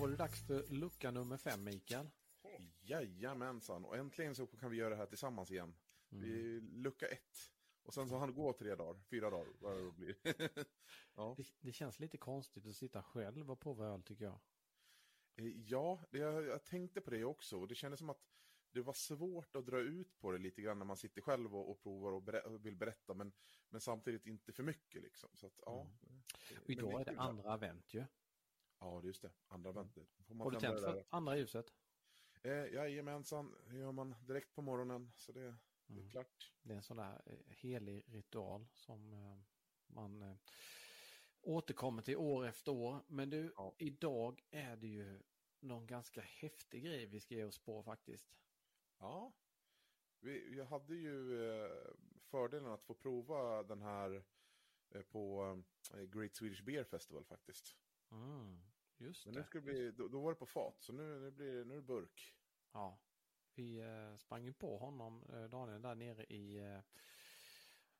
Var det dags för lucka nummer fem, Mikael. Jajamensan, och äntligen så kan vi göra det här tillsammans igen. Vi lucka ett. Och sen så han gå tre dagar, fyra dagar, vad det blir. ja. Det, det känns lite konstigt att sitta själv och prova öl, tycker jag. Eh, ja, det, jag, jag tänkte på det också. Och det kändes som att det var svårt att dra ut på det lite grann när man sitter själv och, och provar och, berä, och vill berätta. Men, men samtidigt inte för mycket liksom. Så att, ja. Och Men idag är det andra advent ju. Ja, just det. Andra väntet. Får man Har du tänt för andra ljuset? Eh, jajamensan, det gör man direkt på morgonen. Så det, det är Mm. klart. Det är en sån där eh, helig ritual som eh, man eh, återkommer till år efter år. Men du, Ja. idag är det ju någon ganska häftig grej vi ska ge oss på faktiskt. Ja, vi, jag hade ju eh, fördelen att få prova den här eh, på eh, Great Swedish Beer Festival faktiskt. Mm, just Men nu ska det bli, då, då var det på fat, så nu, nu blir det, nu är det burk. Ja, vi eh, sprang på honom, eh, Daniel, där nere i, eh,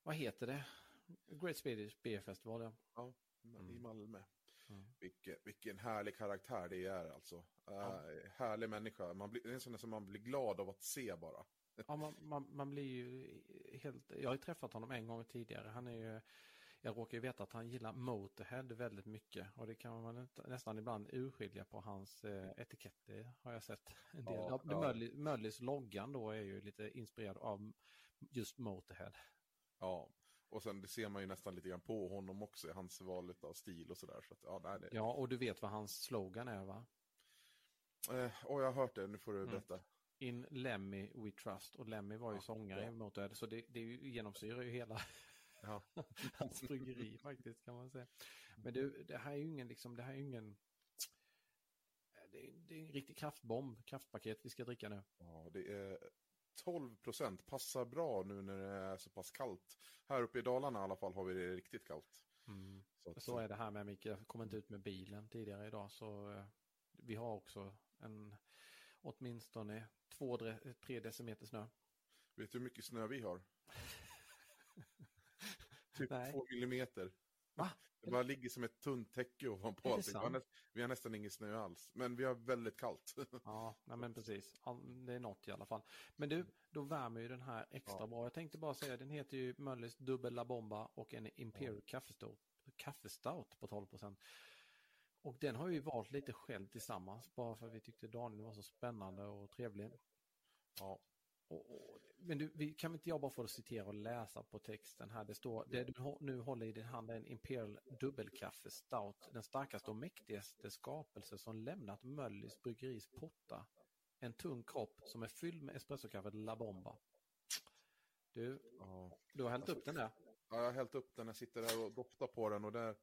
vad heter det? Great Swedish Beer Festival, ja. Ja, i Mm. Malmö. Mm. Vilken, vilken härlig karaktär det är alltså. Ja. Eh, härlig människa. Man blir, det är en sån där som man blir glad av att se bara. Ja, man, man, man blir ju helt... Jag har ju träffat honom en gång tidigare. Han är ju... Jag råkar ju veta att han gillar Motorhead väldigt mycket. Och det kan man nästan ibland urskilja på hans eh, etiketter har jag sett. En del. Ja, Ja, Möllis loggan då är ju lite inspirerad av just Motorhead. Ja, och sen det ser man ju nästan lite grann på honom också i hans val av stil och sådär. Så att, ja, nej, det, Ja, och du vet vad hans slogan är va? eh, och jag har hört det, nu får du Mm. berätta. In Lemmy We Trust. Och Lemmy var ju Ja, sångare ja. i Motorhead. Så det, det genomsyrar ju hela Ja. hans bryggeri faktiskt kan man säga. Men du, det här är ju ingen, liksom, det här är ju ingen... Det är, det är en riktig kraftbomb, kraftpaket vi ska dricka nu. Ja, det är 12 procent. Passar bra nu när det är så pass kallt. Här uppe i Dalarna i alla fall har vi det riktigt kallt. Så, att, Så är det här med Micke, jag kom inte ut med bilen tidigare idag så eh, vi har också en åtminstone två, tre decimeter snö. Vet du hur mycket snö vi har? typ Nej. två millimeter. Va? Det bara ligger som ett tunt täcke ovanpå allting. Vi har, sant? näst, vi har nästan ingen snö alls. Men vi har väldigt kallt. Ja, nej men precis. Ja, Det är något i alla fall. Men du, då värmer ju den här extra Ja. bra. Jag tänkte bara säga, den heter ju Möllis Dubbel La Bomba och en Imperial kaffestout på 12 Och den har vi valt lite själv tillsammans, bara för att vi tyckte Daniel var så spännande och trevlig. ja. Och, och, men du, vi, kan inte jag bara få citera och läsa på texten här? Det står, det du nu håller i din hand är en Imperial dubbelkaffe stout, den starkaste och mäktigaste skapelse som lämnat Möllis bryggeris portar. En tung kropp som är fylld med espressokaffet La Bomba. Du, ja. du har hällt upp den där? Ja, jag har hällt upp den, jag sitter här och doftar på den och där,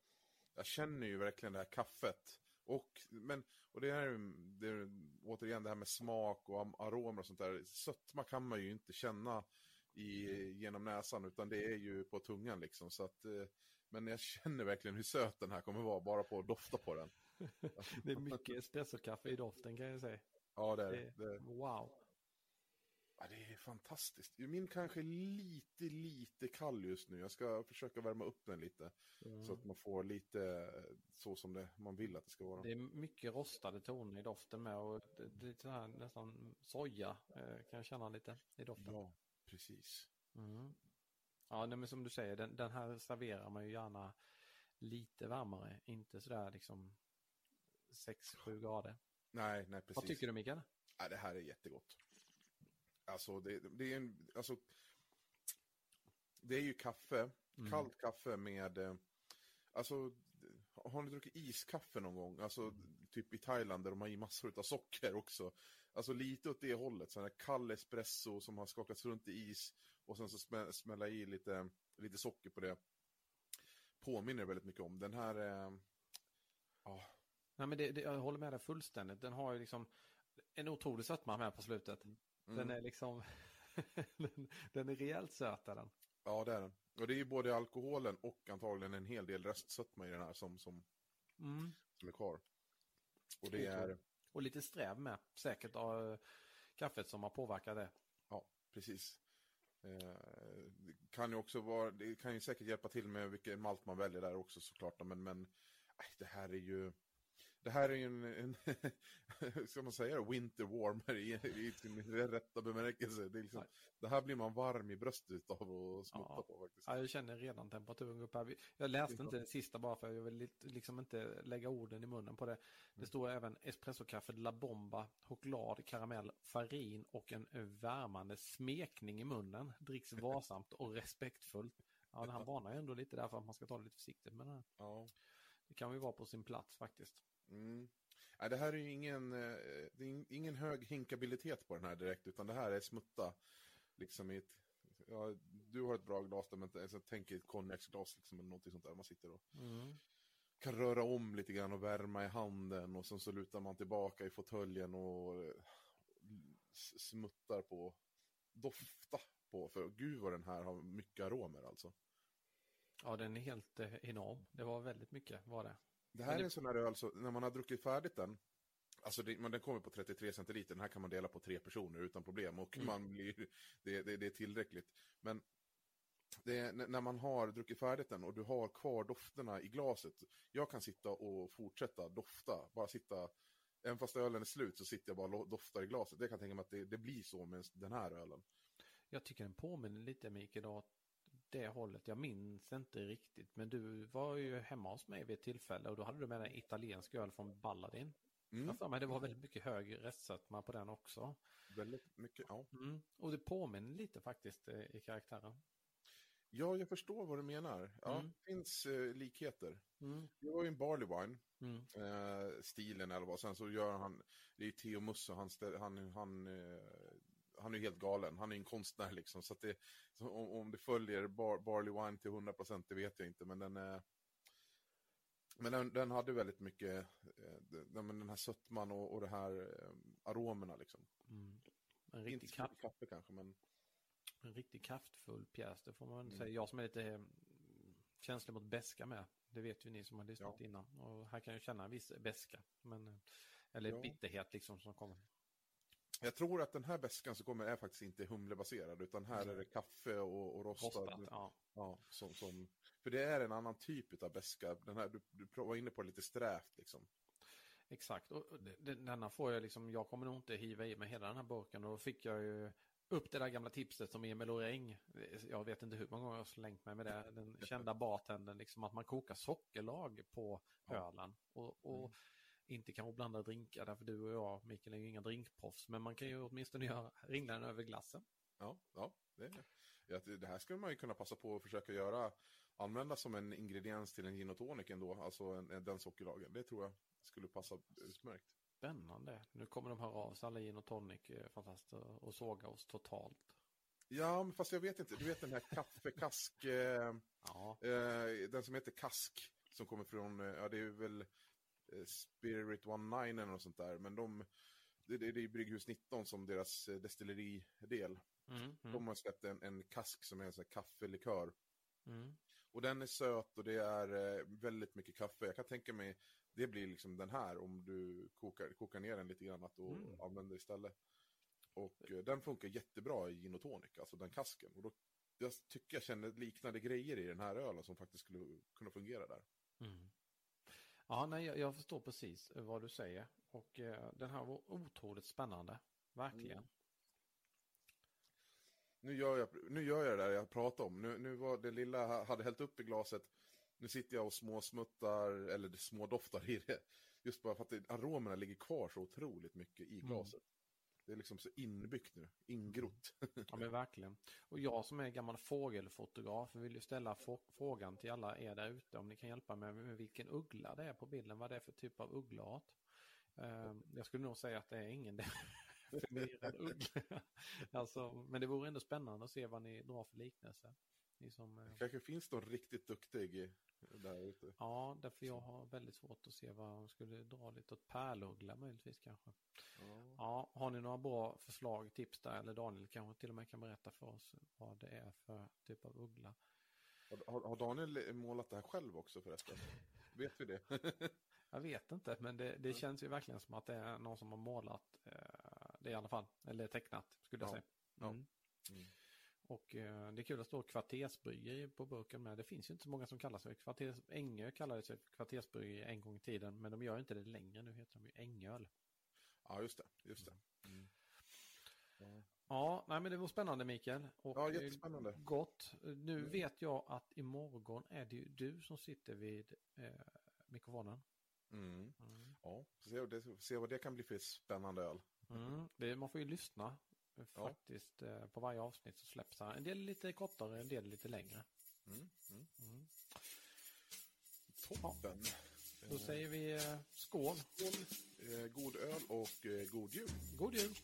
jag känner ju verkligen det här kaffet. Och, men, och det är, ju- det är återigen det här med smak och aromer och sånt där. Sötma kan man ju inte känna i, genom näsan utan det är ju på tungan liksom. Så att, eh, men jag känner verkligen hur söt den här kommer vara bara på att dofta på den. Det är mycket espressokaffe i doften kan jag säga. Ja, det är det. wow. Ja, det är fantastiskt. Min kanske är lite, lite kall just nu. Jag ska försöka värma upp den lite. Så att man får lite eh, så som det, man vill att det ska vara. Det är mycket rostade toner i doften med och är så här nästan soja eh, kan jag känna lite i doften. Ja, precis. Mm. Ja, men som du säger, den, den här serverar man ju gärna lite varmare, inte sådär liksom 6-7 grader. Nej, nej, precis. Vad tycker du Mikael? Nej, det här är jättegott. Alltså, det, det är en, alltså, det är ju kaffe, Mm. kallt kaffe med, eh, alltså, har ni druckit iskaffe någon gång? Alltså, typ i Thailand där de har i massor av socker också. Alltså lite åt det hållet, sån här kall espresso som har skakats runt i is och sen så smä, smälla i lite, lite socker på det. Påminner väldigt mycket om. Den här, eh, ja, Nej, men det, det, jag håller med dig fullständigt. Den har ju liksom en otrolig sötma med på slutet. Den mm. är liksom, den, den är rejält söt är den. Ja, det är den. Och det är ju både alkoholen och antagligen en hel del restsötma i den här som, som, Mm. som är kvar. Och det är, Och lite sträv med, säkert av eh, kaffet som har påverkat det. ja, precis. Eh, det kan ju också vara, det kan ju säkert hjälpa till med vilken malt man väljer där också såklart. Men, men det här är ju, det här är ju en, en hur ska man säga det, winter warmer i, i sin rätta bemärkelse. Det, liksom, det här blir man varm i bröstet av att smutta Ja. på faktiskt. Ja, jag känner redan temperaturen gå upp här. Jag läste inte det sista bara för jag vill liksom inte lägga orden i munnen på det. Det står även espressokaffe, La Bomba, choklad, karamell, farin och en värmande smekning i munnen. Dricks varsamt och respektfullt. Ja, han varnar ju ändå lite där för att man ska ta det lite försiktigt. Men eh, Ja. Det kan ju vara på sin plats faktiskt. Mm. Nej, det här är ju ingen, eh, det är in- ingen hög hinkabilitet på den här direkt, utan det här är smutta. Liksom i ett, ja, du har ett bra glas där, men jag tänker ett konjaksglas liksom, eller någonting sånt där. Man sitter och kan röra om lite grann och värma i handen och sen så lutar man tillbaka i fåtöljen och eh, smuttar på, dofta på, för gud vad den här har mycket aromer alltså. Ja, den är helt eh, enorm. Det var väldigt mycket var det. Det här är en sån här öl, så när man har druckit färdigt den, alltså det, men den kommer på 33 centiliter, den här kan man dela på tre personer utan problem och Mm. man blir, det, det, det är tillräckligt. Men det är, när man har druckit färdigt den och du har kvar dofterna i glaset, jag kan sitta och fortsätta dofta, bara sitta, även fast ölen är slut så sitter jag bara och doftar i glaset. Det kan jag tänka mig att det, blir så med den här ölen. Jag tycker den påminner lite Mikael det hållet. Jag minns inte riktigt. Men du var ju hemma hos mig vid ett tillfälle och då hade du med dig italiensk öl från Balladin. Mm, Jag mig det var väldigt mycket hög restsötma på den också. väldigt mycket, ja. Mm. Och det påminner lite faktiskt eh, i karaktären. Ja, jag förstår vad du menar. Ja, Mm. det finns eh, likheter. Mm. Det var ju en barley wine. Mm. eh, stilen eller vad. Sen så gör han, det är ju Theo Musso, han, stä- han, han, eh, han är ju helt galen. Han är en konstnär liksom. Så det, så om, om det följer bar, Barley Wine till 100% det vet jag inte. Men den, eh, men den, den hade väldigt mycket, eh, den, den här sötman och, och det här eh, aromerna liksom. Mm. En, Inte riktig så kraft, kaffe kanske, men en riktigt kraftfull pjäs, det får man Mm. säga. Jag som är lite känslig mot beska med. Det vet ju ni som har lyssnat Ja. innan. Och här kan jag känna en viss beska. Men, eller Ja. bitterhet liksom som kommer. Jag tror att den här bäskan som kommer är faktiskt inte humlebaserad, utan här är det kaffe och, och rostad. Rostat, ja. Ja, som, som, för det är en annan typ av beska. Den här, du, du var inne på lite strävt liksom. Exakt, och denna får jag liksom, jag kommer nog inte hiva i mig hela den här burken och då fick jag ju upp det där gamla tipset som Emil Oräng, jag vet inte hur många gånger jag har slängt mig med det, den kända bartendern, liksom att man kokar sockerlag på ölen och, och Mm. Inte kanske blanda drinkar, därför du och jag, Mikael, är ju inga drinkproffs, men man kan ju åtminstone göra ringlan över glassen. Ja, ja, det, det här skulle man ju kunna passa på att försöka göra, använda som en ingrediens till en gin och tonic ändå, alltså en, en, den sockerlagen. Det tror jag skulle passa utmärkt. Spännande, nu kommer de höra av sig alla gin och tonic, eh, fantastiskt, och såga oss totalt. Ja, men fast jag vet inte, du vet den här kaffekask, eh, Ja, eh, den som heter kask, som kommer från, eh, ja det är väl Spirit One Nine eller något sånt där, men de, det, det det är Brygghus 19 som deras eh, destilleridel. mm, mm, De har släppt en, en kask som är en sån här kaffelikör. mm. Och den är söt och det är eh, väldigt mycket kaffe. Jag kan tänka mig, det blir liksom den här om du kokar, kokar ner den lite grann att och Mm. använder istället. Och eh, den funkar jättebra i gin och tonic, alltså den kasken. Och då, jag tycker jag känner liknande grejer i den här ölen som faktiskt skulle kunna fungera där. Mm. Ja, nej, jag, förstår precis vad du säger. Och eh, den här var otroligt spännande. Verkligen. Mm. Nu gör jag, nu gör jag det där jag pratade om. Nu, nu var det lilla hade hällt upp i glaset. Nu sitter jag och småsmuttar, eller smådoftar i det. Just bara för att aromerna ligger kvar så otroligt mycket i glaset. Det är liksom så inbyggt nu, ingrott. Ja men verkligen. Och jag som är gammal fågelfotograf vill ju ställa frågan till alla er där ute om ni kan hjälpa mig med vilken uggla det är på bilden, vad det är för typ av uggleart. Ehm, jag skulle nog säga att det är ingen förvirrad uggla. alltså, men det vore ändå spännande att se vad ni drar för liknelse. Ni som, eh, kanske finns någon riktigt duktig där ute. Ja, därför jag har väldigt svårt att se vad de skulle dra lite åt pärluggla möjligtvis kanske. Ja. ja. har ni några bra förslag, tips där eller Daniel kanske till och med kan berätta för oss vad det är för typ av uggla. Har, har Daniel målat det här själv också förresten? Vet vi det? jag vet inte, men det, det, känns ju verkligen som att det är någon som har målat eh, det i alla fall, eller tecknat skulle jag ja. säga. Mm. Ja. Mm. Och eh, det är kul att stå kvartersbryggeri på burken med. Det finns ju inte så många som kallar sig kvarters... Ängö kallade sig kvartersbryggeri en gång i tiden, men de gör inte det längre. Nu heter de ju Ängöl. Ja, just det. Just det. Mm. Ja. ja, nej men det var spännande Mikael. Och ja, jättespännande. Gott. Nu mm. vet jag att imorgon är det ju du som sitter vid eh, mikrofonen. Mm. Mm. Ja, se, se vad det kan bli för spännande öl. Mm. Det, man får ju lyssna faktiskt. Ja. På varje avsnitt så släpps här. En del lite kortare, en del lite längre. Mm. Mm. Mm. Toppen. Ja. Då säger vi eh, skål. skål. Eh, god öl och eh, god jul. God jul.